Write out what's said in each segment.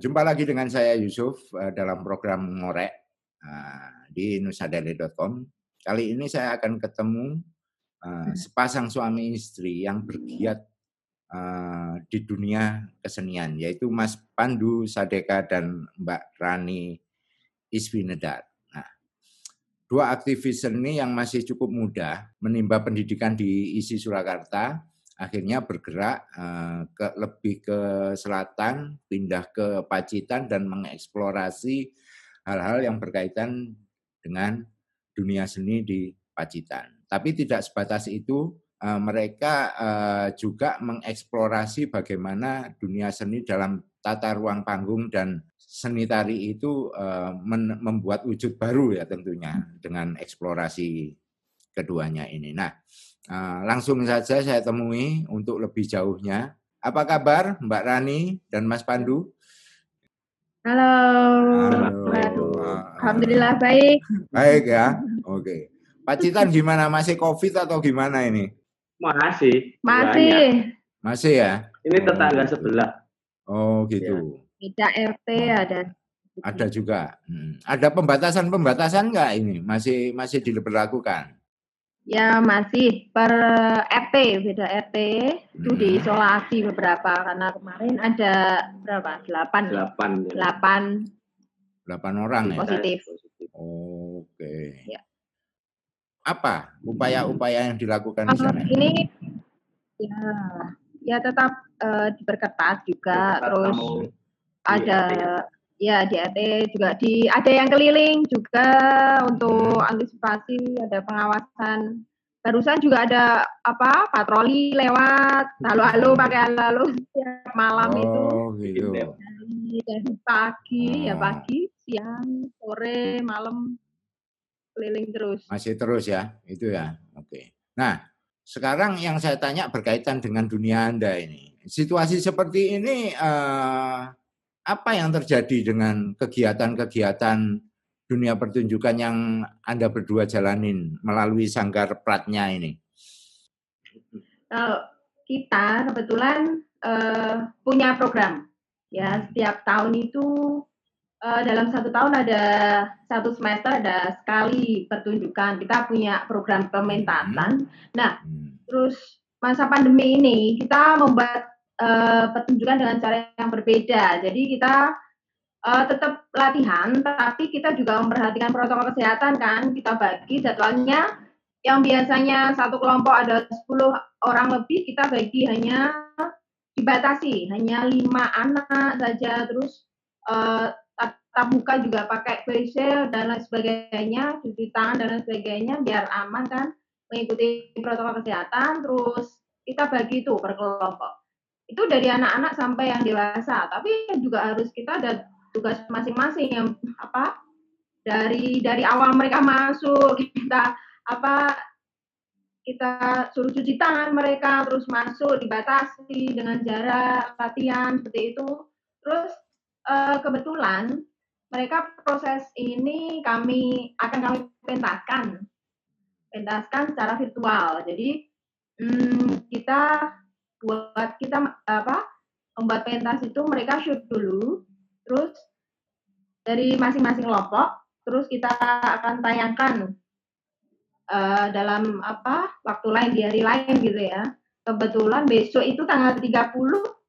jumpa lagi dengan saya Yusuf uh, dalam program Ngorek uh, di nusadari.com. Kali ini saya akan ketemu uh, sepasang suami istri yang bergiat di dunia kesenian, yaitu Mas Pandu Sadeka dan Mbak Rani Iswinedar. Nah, dua aktivis seni yang masih cukup muda menimba pendidikan di ISI Surakarta, akhirnya bergerak uh, ke lebih ke selatan, pindah ke Pacitan dan mengeksplorasi hal-hal yang berkaitan dengan dunia seni di Pacitan. Tapi tidak sebatas itu, eh, mereka eh, juga mengeksplorasi bagaimana dunia seni dalam tata ruang panggung dan seni tari itu eh, membuat wujud baru ya tentunya dengan eksplorasi keduanya ini. Nah, langsung saja saya temui untuk lebih jauhnya. Apa kabar Mbak Rani dan Mas Pandu? Halo. Halo. Alhamdulillah baik. Baik ya. Oke. Pacitan gimana? Masih COVID atau gimana ini? Masih. Masih. Banyak. Masih ya? Ini tetangga oh. sebelah. Oh gitu. Tidak RT ada. Ada juga. Hmm. Ada pembatasan-pembatasan nggak ini? Masih masih diberlakukan? Ya masih per RT beda RT itu hmm. diisolasi beberapa karena kemarin ada berapa delapan delapan delapan delapan orang ya positif. Oke. Ya. Apa upaya-upaya yang dilakukan di sana? Ini ya ya tetap uh, diperketat juga terus ada ya di RT juga di ada yang keliling juga untuk hmm. antisipasi ada pengawasan barusan juga ada apa patroli lewat lalu-lalu hmm. pakai lalu setiap malam oh, itu gitu. dari, dari pagi oh. ya pagi siang sore malam keliling terus masih terus ya itu ya oke nah sekarang yang saya tanya berkaitan dengan dunia anda ini situasi seperti ini uh, apa yang terjadi dengan kegiatan-kegiatan dunia pertunjukan yang Anda berdua jalanin melalui sanggar Pratnya ini? Kalau kita kebetulan uh, punya program ya setiap tahun itu uh, dalam satu tahun ada satu semester ada sekali pertunjukan kita punya program pementasan. Hmm. Nah hmm. terus masa pandemi ini kita membuat uh, pertunjukan dengan cara yang berbeda. Jadi kita uh, tetap latihan, tapi kita juga memperhatikan protokol kesehatan kan. Kita bagi jadwalnya yang biasanya satu kelompok ada 10 orang lebih, kita bagi hanya dibatasi, hanya lima anak saja. Terus uh, tatap muka juga pakai face dan lain sebagainya, cuci tangan dan lain sebagainya biar aman kan mengikuti protokol kesehatan. Terus kita bagi itu per kelompok itu dari anak-anak sampai yang dewasa. Tapi juga harus kita ada tugas masing-masing yang apa dari dari awal mereka masuk kita apa kita suruh cuci tangan mereka terus masuk dibatasi dengan jarak latihan seperti itu. Terus uh, kebetulan mereka proses ini kami akan kami pentaskan. Pentaskan secara virtual. Jadi hmm, kita buat kita apa membuat pentas itu mereka shoot dulu terus dari masing-masing kelompok terus kita akan tayangkan uh, dalam apa waktu lain di hari lain gitu ya kebetulan besok itu tanggal 30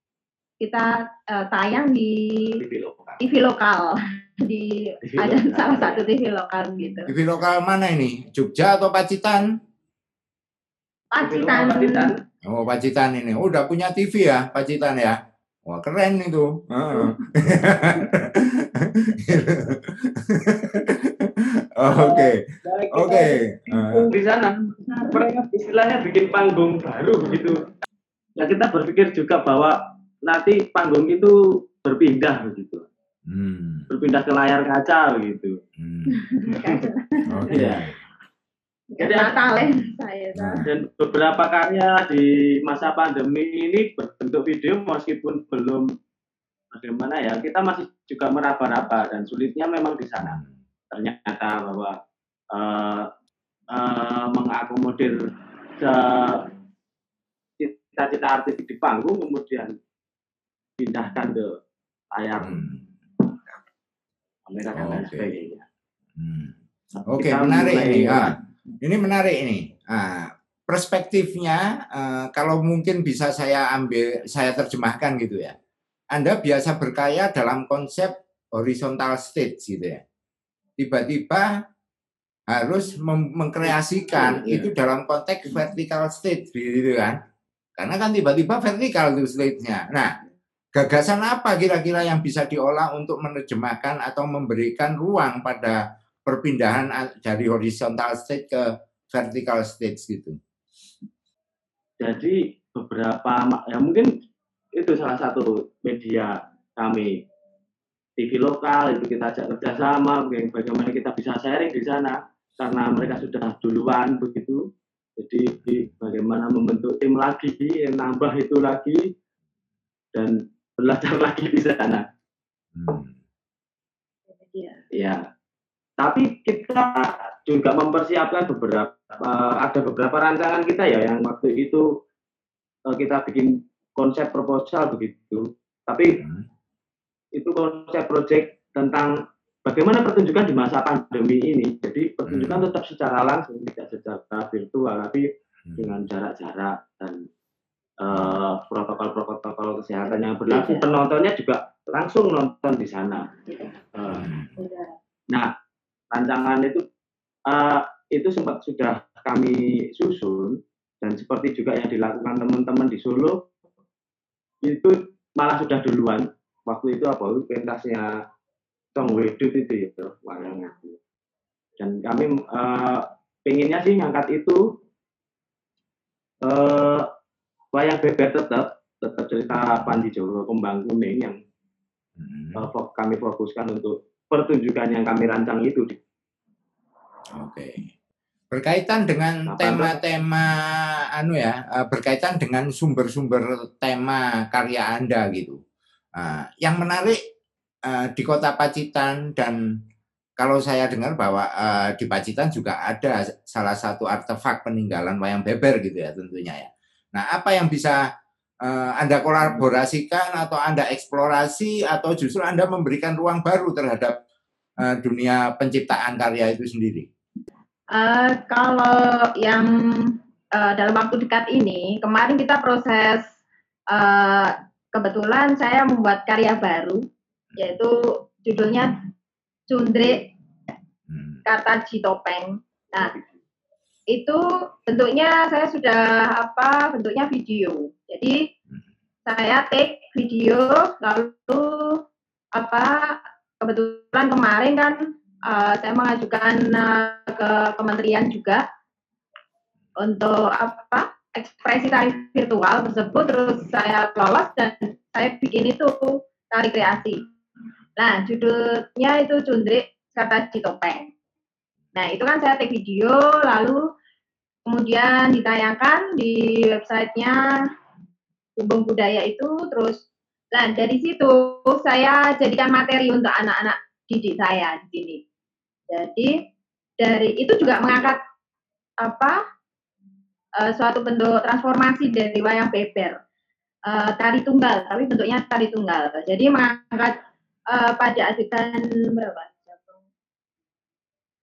kita uh, tayang di TV lokal, TV lokal. di TV ada lokal. salah satu TV lokal gitu. TV lokal mana ini? Jogja atau Pacitan? Pacitan. Pacitan. Oh, Pacitan ini. Oh, udah punya TV ya, Pacitan ya? Wah, keren itu. Oke. Oke. Di sana mereka istilahnya bikin panggung baru begitu. Ya kita berpikir juga bahwa nanti panggung itu berpindah begitu. Hmm. Berpindah ke layar kaca begitu. Hmm. Oke. Okay. Ya. Jadi talent saya. Dan beberapa karya di masa pandemi ini berbentuk video meskipun belum bagaimana ya kita masih juga meraba-raba dan sulitnya memang di sana. Ternyata bahwa uh, uh, mengakomodir cita-cita artis di panggung kemudian pindahkan ke layar hmm. kamera dan lain sebagainya. Hmm. Oke, okay, menarik ini. Ah, ini menarik ini. Ah, perspektifnya uh, kalau mungkin bisa saya ambil, saya terjemahkan gitu ya. Anda biasa berkaya dalam konsep horizontal stage gitu ya. Tiba-tiba harus mengkreasikan iya. itu dalam konteks vertical stage gitu kan. Karena kan tiba-tiba vertikal itu stage-nya. Nah, gagasan apa kira-kira yang bisa diolah untuk menerjemahkan atau memberikan ruang pada perpindahan dari horizontal stage ke vertical stage gitu? Jadi beberapa ya mungkin itu salah satu media kami TV lokal itu kita ajak kerjasama bagaimana kita bisa sharing di sana karena mereka sudah duluan begitu jadi bagaimana membentuk tim lagi nambah itu lagi dan belajar lagi di sana hmm. ya. ya tapi kita juga mempersiapkan beberapa ada beberapa rancangan kita ya yang waktu itu eh, kita bikin konsep proposal begitu. Tapi hmm. itu konsep project tentang bagaimana pertunjukan di masa pandemi ini. Jadi pertunjukan hmm. tetap secara langsung, tidak secara virtual, tapi hmm. dengan jarak-jarak dan eh, protokol-protokol kesehatan yang berlaku. Ya. Penontonnya juga langsung nonton di sana. Uh, nah, rancangan itu uh, itu sempat sudah kami susun dan seperti juga yang dilakukan teman-teman di Solo itu malah sudah duluan. Waktu itu apa? Pentasnya Tong Wedut itu ya itu dan kami uh, pengennya sih ngangkat itu uh, wayang beber tetap tetap cerita Panji Jowo Kembang Kuning yang hmm. uh, kami fokuskan untuk pertunjukan yang kami rancang itu. Oke. Okay berkaitan dengan tema-tema anu ya eh, berkaitan dengan sumber-sumber tema karya anda gitu uh, yang menarik uh, di kota Pacitan dan kalau saya dengar bahwa uh, di Pacitan juga ada salah satu artefak peninggalan wayang beber gitu ya tentunya ya nah apa yang bisa uh, anda kolaborasikan atau anda eksplorasi atau justru anda memberikan ruang baru terhadap uh, dunia penciptaan karya itu sendiri Uh, kalau yang uh, dalam waktu dekat ini, kemarin kita proses uh, kebetulan saya membuat karya baru, yaitu judulnya Cundre hmm. Kata Topeng. Nah, itu bentuknya saya sudah apa bentuknya video. Jadi saya take video lalu apa kebetulan kemarin kan uh, saya mengajukan uh, ke kementerian juga untuk apa ekspresi tari virtual tersebut terus saya lolos dan saya bikin itu tari kreasi. Nah judulnya itu Cundrik kata Citopeng. Nah itu kan saya take video lalu kemudian ditayangkan di websitenya Hubung Budaya itu terus Nah, dari situ saya jadikan materi untuk anak-anak didik saya di sini. Jadi dari itu juga mengangkat apa uh, suatu bentuk transformasi dari wayang beber uh, tari tunggal, tapi bentuknya tari tunggal. Jadi mengangkat uh, pada adegan berapa?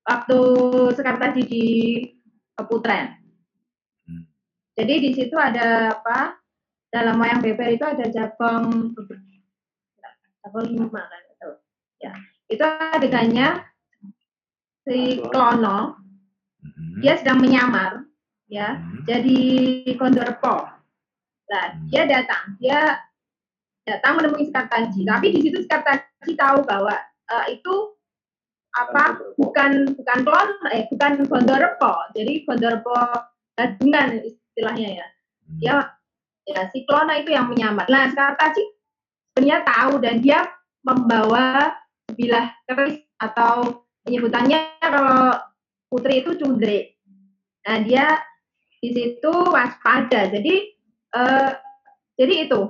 Waktu sekarang di Putren. Hmm. Jadi di situ ada apa? Dalam wayang beber itu ada jabang jabang lima kan itu. Ya, itu adegannya si Klono hmm. dia sedang menyamar ya hmm. jadi kondorpo nah hmm. dia datang dia datang menemui Sekartaji tapi di situ Sekartaji tahu bahwa uh, itu apa bukan bukan klon eh bukan kondorpo jadi kondorpo gadungan istilahnya ya dia ya si Klono itu yang menyamar nah Sekartaji sebenarnya tahu dan dia membawa sebilah keris atau penyebutannya kalau putri itu cundre. Nah dia di situ waspada. Jadi uh, jadi itu.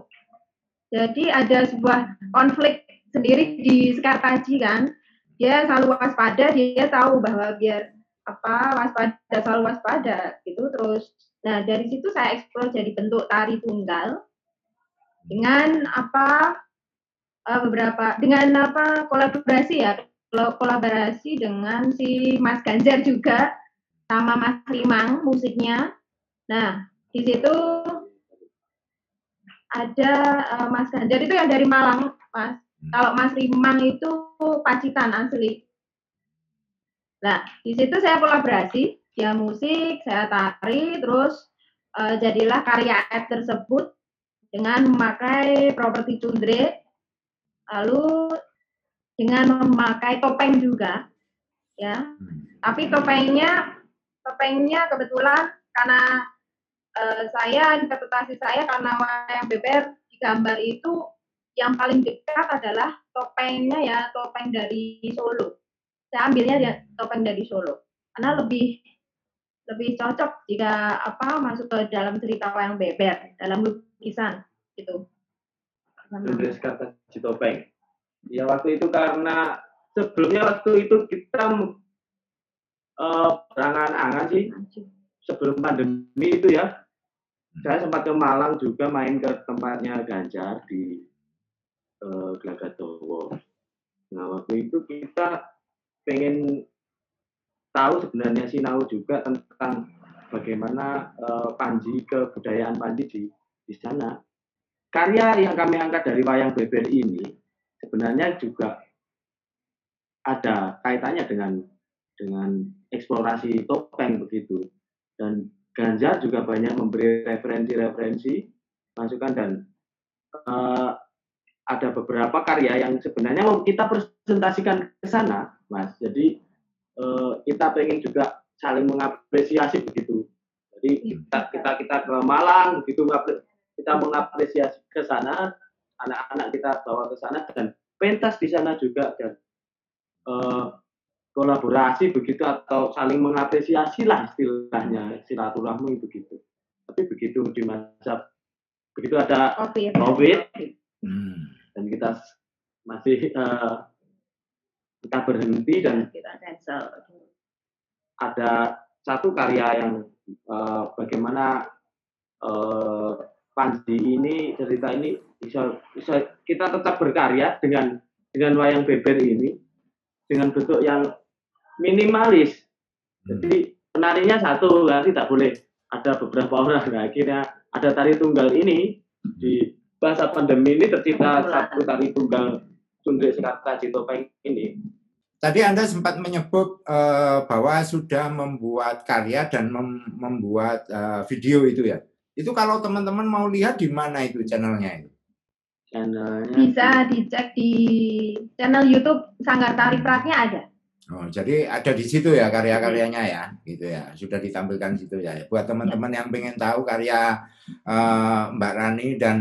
Jadi ada sebuah konflik sendiri di Sekartaji kan. Dia selalu waspada. Dia tahu bahwa biar apa waspada selalu waspada gitu terus. Nah dari situ saya eksplor jadi bentuk tari tunggal dengan apa uh, beberapa dengan apa kolaborasi ya kolaborasi dengan si Mas Ganjar juga sama Mas Rimang musiknya. Nah di situ ada uh, Mas Ganjar itu yang dari Malang, Mas. Hmm. Kalau Mas Rimang itu Pacitan asli. Nah, di situ saya kolaborasi, dia musik, saya tari, terus uh, jadilah karya app tersebut dengan memakai properti tundre, lalu dengan memakai topeng juga, ya. Hmm. Tapi topengnya, topengnya kebetulan karena uh, saya interpretasi saya karena wayang beber di gambar itu yang paling dekat adalah topengnya ya topeng dari Solo. Saya ambilnya ya topeng dari Solo karena lebih lebih cocok jika apa masuk ke dalam cerita wayang beber dalam lukisan gitu. Tulis kata si topeng. Ya waktu itu karena sebelumnya waktu itu kita uh, berangan-angan sih sebelum pandemi itu ya saya sempat ke Malang juga main ke tempatnya Ganjar di uh, Glagatowo. Nah waktu itu kita pengen tahu sebenarnya Sinau juga tentang bagaimana uh, Panji kebudayaan Panji di di sana. Karya yang kami angkat dari wayang beber ini sebenarnya juga ada kaitannya dengan dengan eksplorasi topeng begitu dan Ganjar juga banyak memberi referensi-referensi masukan dan uh, ada beberapa karya yang sebenarnya mau kita presentasikan ke sana, Mas. Jadi uh, kita pengen juga saling mengapresiasi begitu. Jadi kita kita kita ke Malang begitu kita mengapresiasi ke sana, anak-anak kita bawa ke sana dan pentas di sana juga dan uh, kolaborasi begitu atau saling mengapresiasi lah istilahnya silaturahmi begitu. Tapi begitu di masa begitu ada COVID, COVID hmm dan kita masih uh, kita berhenti dan kita cancel. Ada satu karya yang uh, bagaimana uh, Panji ini cerita ini bisa bisa kita tetap berkarya dengan dengan wayang beber ini dengan bentuk yang minimalis. Hmm. Jadi penarinya satu kan tidak boleh ada beberapa orang. Nah, akhirnya ada tari tunggal ini di bahasa pandemi ini tercipta satu tari tunggal Sundri Sekarta Citopeng ini. Tadi Anda sempat menyebut uh, bahwa sudah membuat karya dan mem membuat uh, video itu ya. Itu kalau teman-teman mau lihat di mana itu channelnya itu? Channelnya bisa dicek di channel YouTube Sanggar Tari Pratnya ada. Oh, jadi ada di situ ya karya-karyanya ya, gitu ya. Sudah ditampilkan di situ ya. Buat teman-teman yang pengen tahu karya uh, Mbak Rani dan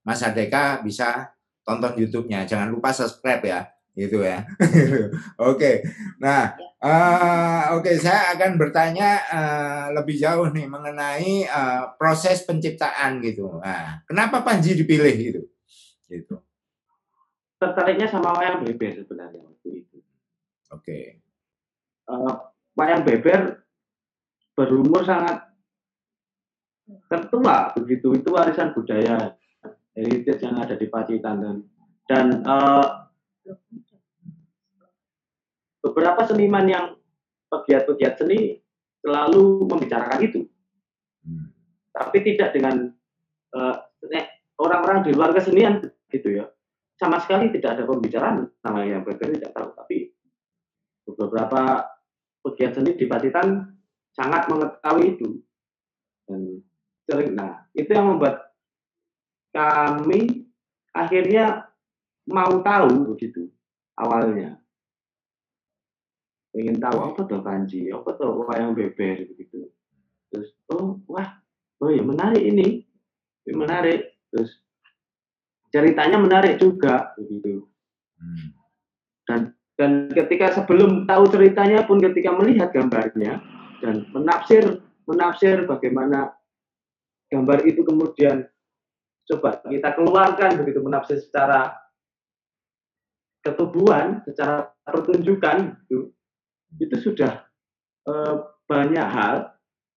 Mas Adeka bisa tonton YouTube-nya. Jangan lupa subscribe ya, gitu ya. oke. Nah, uh, oke okay, saya akan bertanya uh, lebih jauh nih mengenai uh, proses penciptaan gitu. Nah, kenapa Panji dipilih gitu? Gitu. Tertariknya sama wayang beber sebenarnya waktu itu. Oke. Okay. Uh, wayang beber berumur sangat tertua begitu itu warisan budaya heritage yang ada di Pacitan dan dan uh, beberapa seniman yang pegiat-pegiat seni selalu membicarakan itu, hmm. tapi tidak dengan uh, orang-orang di luar kesenian gitu ya, sama sekali tidak ada pembicaraan nama yang berbeda tidak tahu, tapi beberapa pegiat seni di Pacitan sangat mengetahui itu. Dan sering, nah itu yang membuat kami akhirnya mau tahu begitu awalnya. Ingin tahu apa tuh kanji apa tuh wayang beber? begitu. Terus oh wah oh ya menarik ini menarik. Terus ceritanya menarik juga begitu. Hmm. dan dan ketika sebelum tahu ceritanya pun ketika melihat gambarnya dan menafsir menafsir bagaimana gambar itu kemudian coba kita keluarkan begitu menafsir secara ketubuhan, secara pertunjukan itu, itu sudah e, banyak hal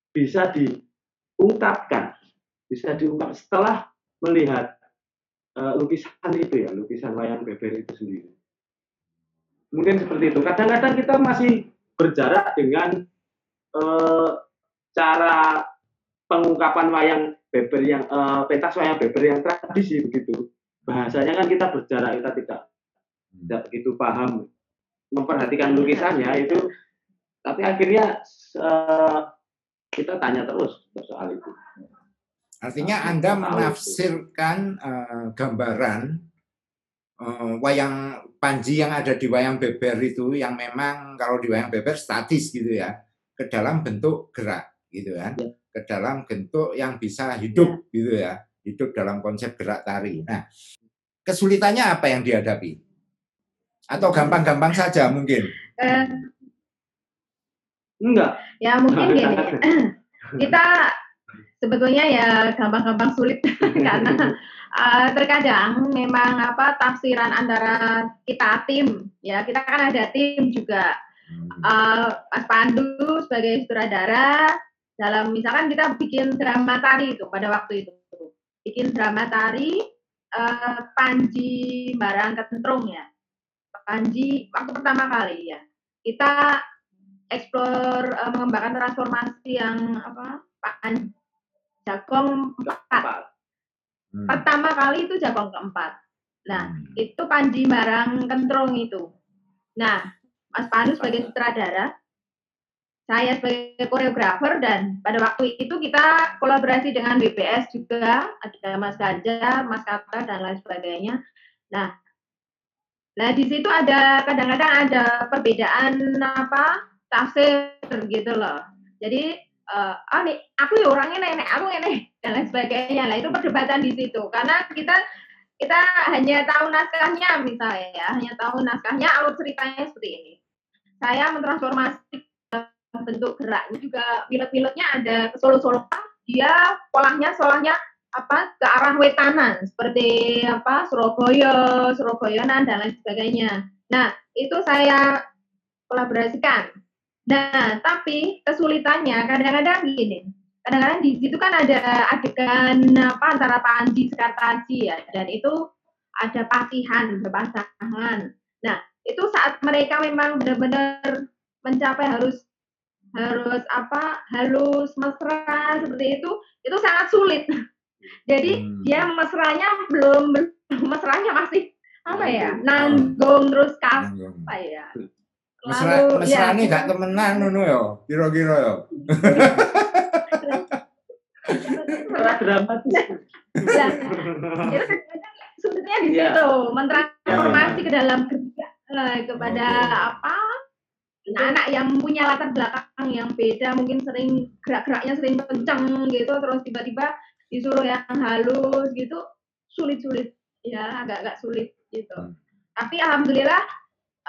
bisa diungkapkan, bisa diungkap setelah melihat uh, lukisan itu ya, lukisan wayang beber itu sendiri. Mungkin seperti itu. Kadang-kadang kita masih berjarak dengan uh, cara pengungkapan wayang beber yang uh, pentas wayang beber yang tradisi begitu. Bahasanya kan kita berjarak, kita tidak tidak begitu paham memperhatikan lukisannya itu tapi akhirnya uh, kita tanya terus soal itu. Artinya Anda menafsirkan uh, gambaran uh, wayang Panji yang ada di wayang beber itu yang memang kalau di wayang beber statis gitu ya ke dalam bentuk gerak gitu kan ya. Ke dalam bentuk yang bisa hidup ya. gitu ya hidup dalam konsep gerak tari. Nah kesulitannya apa yang dihadapi? Atau gampang-gampang saja mungkin? Uh, enggak. Ya mungkin gini. kita sebetulnya ya gampang-gampang sulit karena uh, terkadang memang apa tafsiran antara kita tim ya kita kan ada tim juga uh, Mas Pandu sebagai sutradara dalam misalkan kita bikin drama tari itu pada waktu itu bikin drama tari uh, Panji Barang Ketentrung ya Panji waktu pertama kali ya kita explore uh, mengembangkan transformasi yang apa Panji Jagong empat. Hmm. Pertama kali itu Jagong keempat. Nah, hmm. itu Panji Barang Kentrong itu. Nah, Mas Panu sebagai sutradara, saya sebagai koreografer dan pada waktu itu kita kolaborasi dengan BPS juga, ada Mas Ganjar, Mas Kata dan lain sebagainya. Nah, nah di situ ada kadang-kadang ada perbedaan apa tafsir gitu loh. Jadi uh, oh nih aku ya orangnya nenek aku ini dan lain sebagainya lah itu perdebatan di situ karena kita kita hanya tahu naskahnya misalnya ya hanya tahu naskahnya alur ceritanya seperti ini saya mentransformasi bentuk geraknya juga pilot-pilotnya ada ke Solo-Solo dia polanya solahnya apa ke arah wetanan seperti apa Surabaya, Surabayanan dan lain sebagainya. Nah, itu saya kolaborasikan Nah, tapi kesulitannya kadang-kadang gini. Kadang-kadang di situ kan ada adegan apa antara Panji Sekartaji ya, dan itu ada pasihan berpasangan. Nah, itu saat mereka memang benar-benar mencapai harus harus apa harus mesra seperti itu itu sangat sulit jadi hmm. dia mesranya belum mesranya masih apa ya nanggung terus apa ya Mesra, mesra ya, gak temenan ngono ya, kira-kira ya. dramatis. Ya, sebetulnya di ya. situ mentransformasi ke dalam kerja eh, kepada apa anak-anak yang punya latar belakang yang beda mungkin sering gerak-geraknya sering kenceng gitu terus tiba-tiba disuruh yang halus gitu sulit-sulit. Ya agak-agak sulit gitu. Hmm. tapi alhamdulillah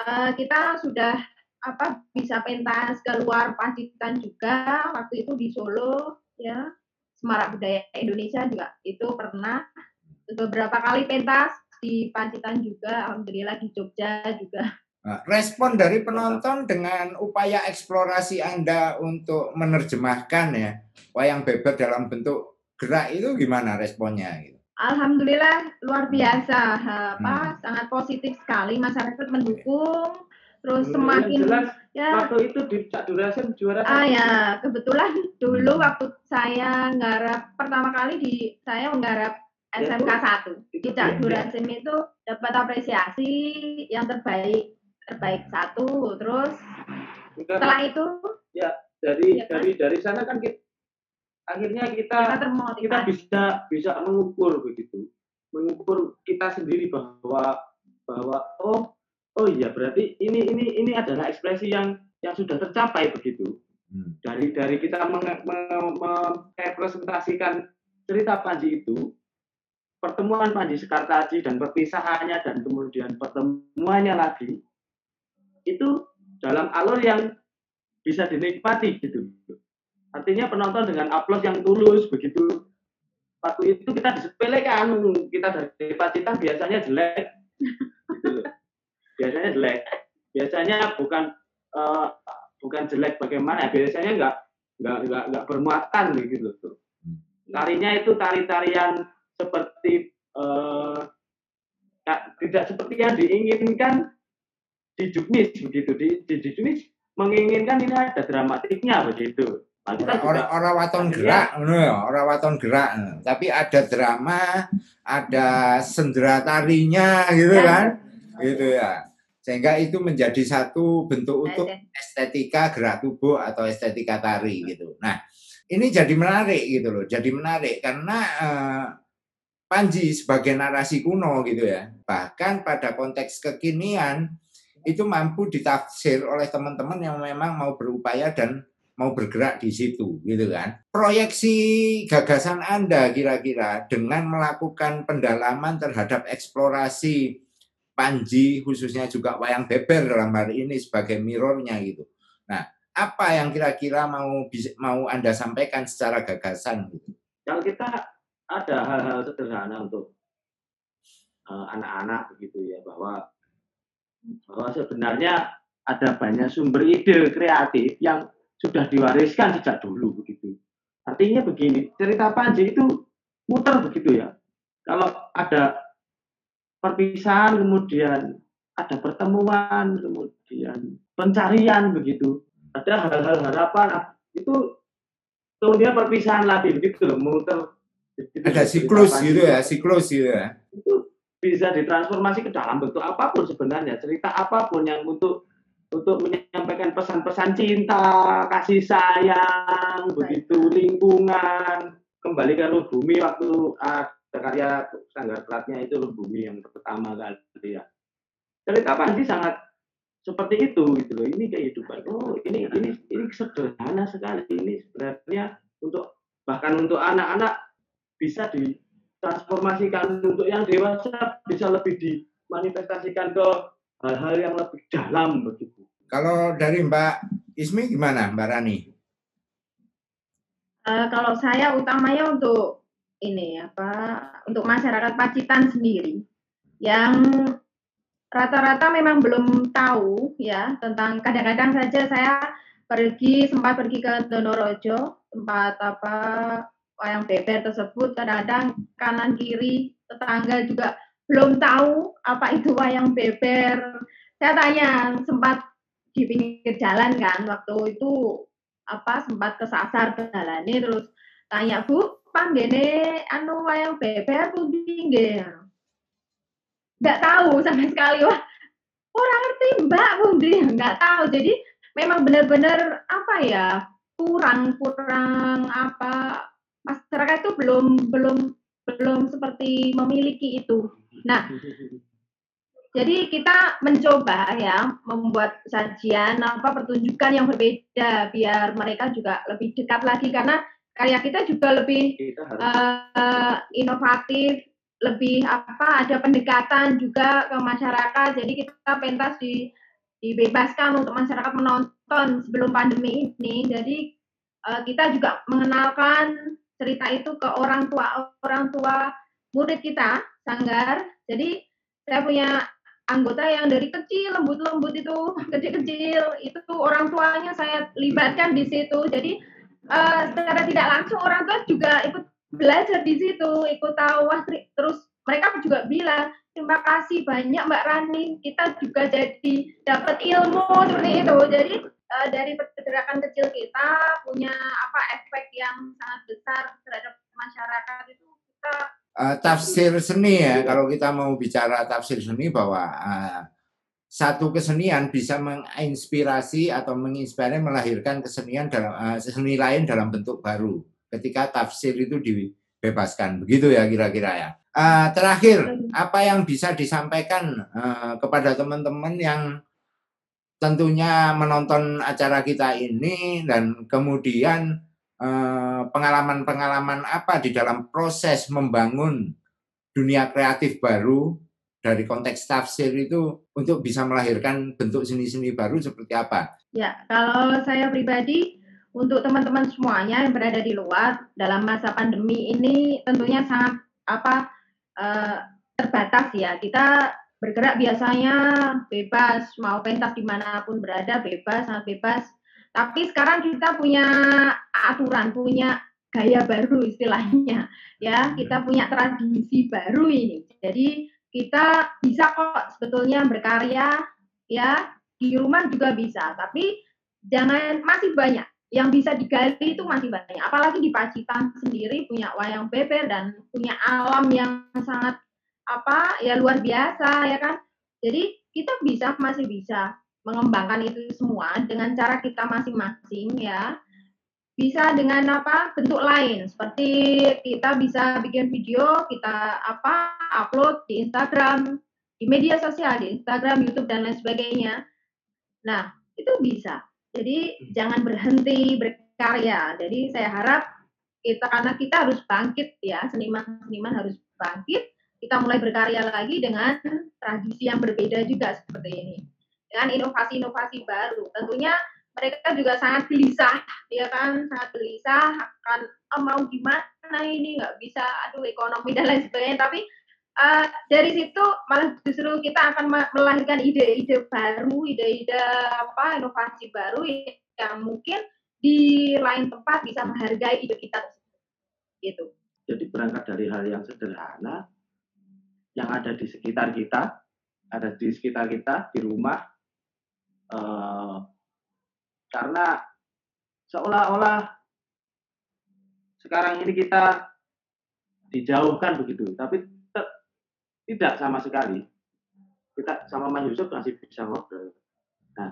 uh, kita sudah apa bisa pentas keluar Pacitan juga. Waktu itu di Solo ya. Semarak Budaya Indonesia juga itu pernah beberapa kali pentas di Pacitan juga. Alhamdulillah di Jogja juga. nah, respon dari penonton dengan upaya eksplorasi Anda untuk menerjemahkan ya wayang beber dalam bentuk gerak itu gimana responnya gitu? Alhamdulillah luar biasa. Apa hmm. sangat positif sekali. Masyarakat mendukung. Terus hmm, semakin jelas, ya. waktu itu di Cak Durasen juara ah ya kebetulan dulu hmm. waktu saya nggarap pertama kali di saya menggarap SMK satu. Di Cak Durasen itu dapat apresiasi yang terbaik terbaik satu terus setelah itu? Ya dari ya, dari dari sana kan kita akhirnya kita kita bisa bisa mengukur begitu. Mengukur kita sendiri bahwa bahwa oh oh iya berarti ini ini ini adalah ekspresi yang yang sudah tercapai begitu. Hmm. dari dari kita merepresentasikan cerita Panji itu pertemuan Panji Sekartaji dan perpisahannya dan kemudian pertemuannya lagi itu dalam alur yang bisa dinikmati gitu Artinya penonton dengan aplaus yang tulus begitu. Waktu itu kita disepelekan, kita dari Pacitan biasanya jelek. Gitu biasanya jelek. Biasanya bukan uh, bukan jelek bagaimana, biasanya enggak enggak enggak, enggak bermuatan tuh. Tarinya itu tari-tarian seperti uh, tidak seperti yang diinginkan di Juknis begitu. Di, di, di Juknis menginginkan ini ada dramatiknya begitu. Orang orang waton gerak ya, orang waton gerak. Tapi ada drama ada sendera tarinya gitu ya. kan? Gitu ya. Sehingga itu menjadi satu bentuk untuk estetika gerak tubuh atau estetika tari gitu. Nah ini jadi menarik gitu loh. Jadi menarik karena uh, Panji sebagai narasi kuno gitu ya. Bahkan pada konteks kekinian itu mampu ditafsir oleh teman-teman yang memang mau berupaya dan mau bergerak di situ gitu kan. Proyeksi gagasan Anda kira-kira dengan melakukan pendalaman terhadap eksplorasi Panji khususnya juga wayang beber dalam hari ini sebagai mirrornya gitu. Nah, apa yang kira-kira mau mau Anda sampaikan secara gagasan gitu? Kita ada hal-hal sederhana untuk eh, anak-anak uh, begitu ya bahwa bahwa sebenarnya ada banyak sumber ide kreatif yang sudah diwariskan sejak dulu begitu. Artinya begini, cerita Panji itu muter begitu ya. Kalau ada perpisahan kemudian ada pertemuan kemudian pencarian begitu. Ada hal-hal harapan itu kemudian perpisahan lagi begitu loh muter. Ada siklus gitu ya, siklus gitu ya. Itu bisa ditransformasi ke dalam bentuk apa pun sebenarnya cerita apa pun yang untuk untuk menyampaikan pesan-pesan cinta, kasih sayang, begitu lingkungan, kembali ke Bumi waktu ada karya Sanggar Platnya itu Luh Bumi yang pertama kali ya. Cerita Panji sangat seperti itu gitu loh. Ini kehidupan. Oh, ini ini ini sederhana sekali. Ini sebenarnya untuk bahkan untuk anak-anak bisa ditransformasikan untuk yang dewasa bisa lebih dimanifestasikan ke hal-hal yang lebih dalam begitu. Kalau dari Mbak Ismi gimana, Mbak Rani? Uh, kalau saya utamanya untuk ini apa untuk masyarakat Pacitan sendiri yang rata-rata memang belum tahu ya tentang kadang-kadang saja saya pergi sempat pergi ke Donorojo tempat apa wayang beber tersebut kadang-kadang kanan kiri tetangga juga belum tahu apa itu wayang beber. Saya tanya, sempat di pinggir jalan kan, waktu itu apa sempat kesasar jalannya terus tanya bu panggene anu wayang beber pun pinggir? Nggak tahu sama sekali. Wah orang ngerti mbak pundi nggak tahu. Jadi memang benar-benar apa ya kurang kurang apa masyarakat itu belum belum belum seperti memiliki itu. Nah, jadi kita mencoba ya membuat sajian apa pertunjukan yang berbeda biar mereka juga lebih dekat lagi karena karya kita juga lebih uh, inovatif, lebih apa ada pendekatan juga ke masyarakat. Jadi kita pentas di dibebaskan untuk masyarakat menonton sebelum pandemi ini. Jadi uh, kita juga mengenalkan cerita itu ke orang tua orang tua murid kita sanggar. Jadi saya punya anggota yang dari kecil lembut-lembut itu kecil-kecil. Itu orang tuanya saya libatkan di situ. Jadi uh, secara tidak langsung orang tua juga ikut belajar di situ ikut tahu wah terus mereka juga bilang terima kasih banyak Mbak Rani. Kita juga jadi dapat ilmu seperti itu. Jadi uh, dari pergerakan kecil kita punya apa efek yang sangat besar terhadap masyarakat itu kita uh, tafsir seni ya kalau kita mau bicara tafsir seni bahwa uh, satu kesenian bisa menginspirasi atau menginspirasi melahirkan kesenian dalam uh, seni lain dalam bentuk baru ketika tafsir itu dibebaskan. Begitu ya kira-kira ya. Uh, terakhir apa yang bisa disampaikan uh, kepada teman-teman yang tentunya menonton acara kita ini dan kemudian eh, pengalaman-pengalaman apa di dalam proses membangun dunia kreatif baru dari konteks tafsir itu untuk bisa melahirkan bentuk seni-seni baru seperti apa? Ya, kalau saya pribadi untuk teman-teman semuanya yang berada di luar dalam masa pandemi ini tentunya sangat apa uh, terbatas ya. Kita bergerak biasanya bebas. Mau pentas di mana pun berada bebas sangat bebas. Tapi sekarang kita punya aturan punya gaya baru istilahnya. Ya kita punya tradisi baru ini. Jadi kita bisa kok sebetulnya berkarya ya. Di rumah juga bisa, tapi jangan masih banyak. Yang bisa digali itu masih banyak. Apalagi di Pacitan sendiri punya wayang beber dan punya alam yang sangat apa ya luar biasa ya kan. Jadi kita bisa masih bisa mengembangkan itu semua dengan cara kita masing-masing ya. Bisa dengan apa bentuk lain seperti kita bisa bikin video, kita apa upload di Instagram, di media sosial, di Instagram, YouTube dan lain sebagainya. Nah, itu bisa jadi hmm. jangan berhenti berkarya. Jadi saya harap kita karena kita harus bangkit ya, seniman-seniman harus bangkit. Kita mulai berkarya lagi dengan tradisi yang berbeda juga seperti ini. Dengan inovasi-inovasi baru. Tentunya mereka juga sangat gelisah, ya kan, sangat gelisah akan oh, mau gimana ini nggak bisa, aduh ekonomi dan lain sebagainya. Tapi uh, dari situ malah justru kita akan melahirkan ide-ide baru, ide-ide apa inovasi baru yang mungkin di lain tempat bisa menghargai ide kita gitu. Jadi berangkat dari hal yang sederhana yang ada di sekitar kita, ada di sekitar kita di rumah, uh, karena seolah-olah sekarang ini kita dijauhkan begitu, tapi tidak sama sekali. Kita sama Mas Yusuf masih bisa ngobrol. Nah,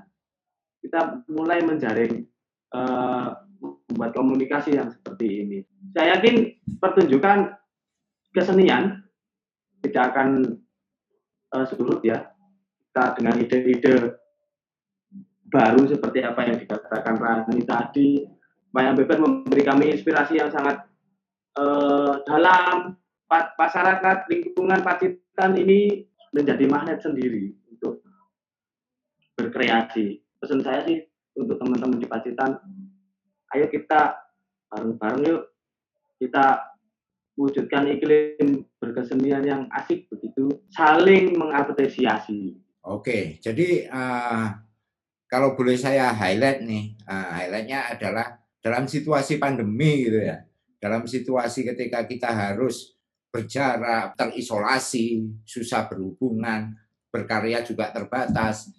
kita mulai menjaring uh, membuat komunikasi yang seperti ini. Saya yakin pertunjukan kesenian tidak akan uh, surut ya. Kita dengan ide-ide baru seperti apa yang dikatakan Rani tadi, Maya Beber memberi kami inspirasi yang sangat uh, dalam masyarakat lingkungan Pacitan ini menjadi magnet sendiri untuk berkreasi. Pesan saya sih untuk teman-teman di Pacitan, ayo kita bareng-bareng yuk kita wujudkan iklim berkesenian yang asik begitu, saling mengapresiasi. Oke, jadi uh, kalau boleh saya highlight nih, uh, highlightnya adalah dalam situasi pandemi gitu ya, dalam situasi ketika kita harus berjarak, terisolasi, susah berhubungan, berkarya juga terbatas.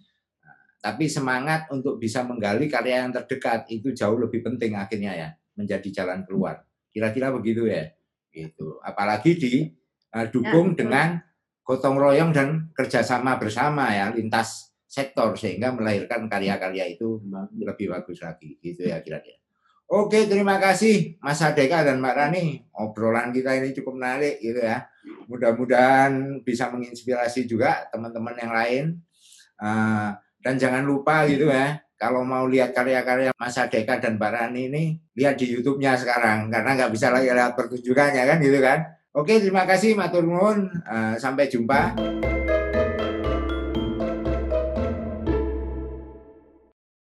Tapi semangat untuk bisa menggali karya yang terdekat itu jauh lebih penting akhirnya ya, menjadi jalan keluar. Kira-kira begitu ya. Gitu. Apalagi didukung ya, dengan gotong royong dan kerjasama bersama ya lintas sektor sehingga melahirkan karya-karya itu lebih bagus lagi gitu ya kira-kira. Oke, terima kasih Mas Adeka dan Mbak Rani. Obrolan kita ini cukup menarik gitu ya. Mudah-mudahan bisa menginspirasi juga teman-teman yang lain. Uh, dan jangan lupa gitu ya, kalau mau lihat karya-karya Mas Adeka dan Mbak Rani ini, lihat di YouTube-nya sekarang. Karena nggak bisa lagi lihat pertunjukannya kan gitu kan. Oke, terima kasih Matur Nuwun. Uh, sampai jumpa.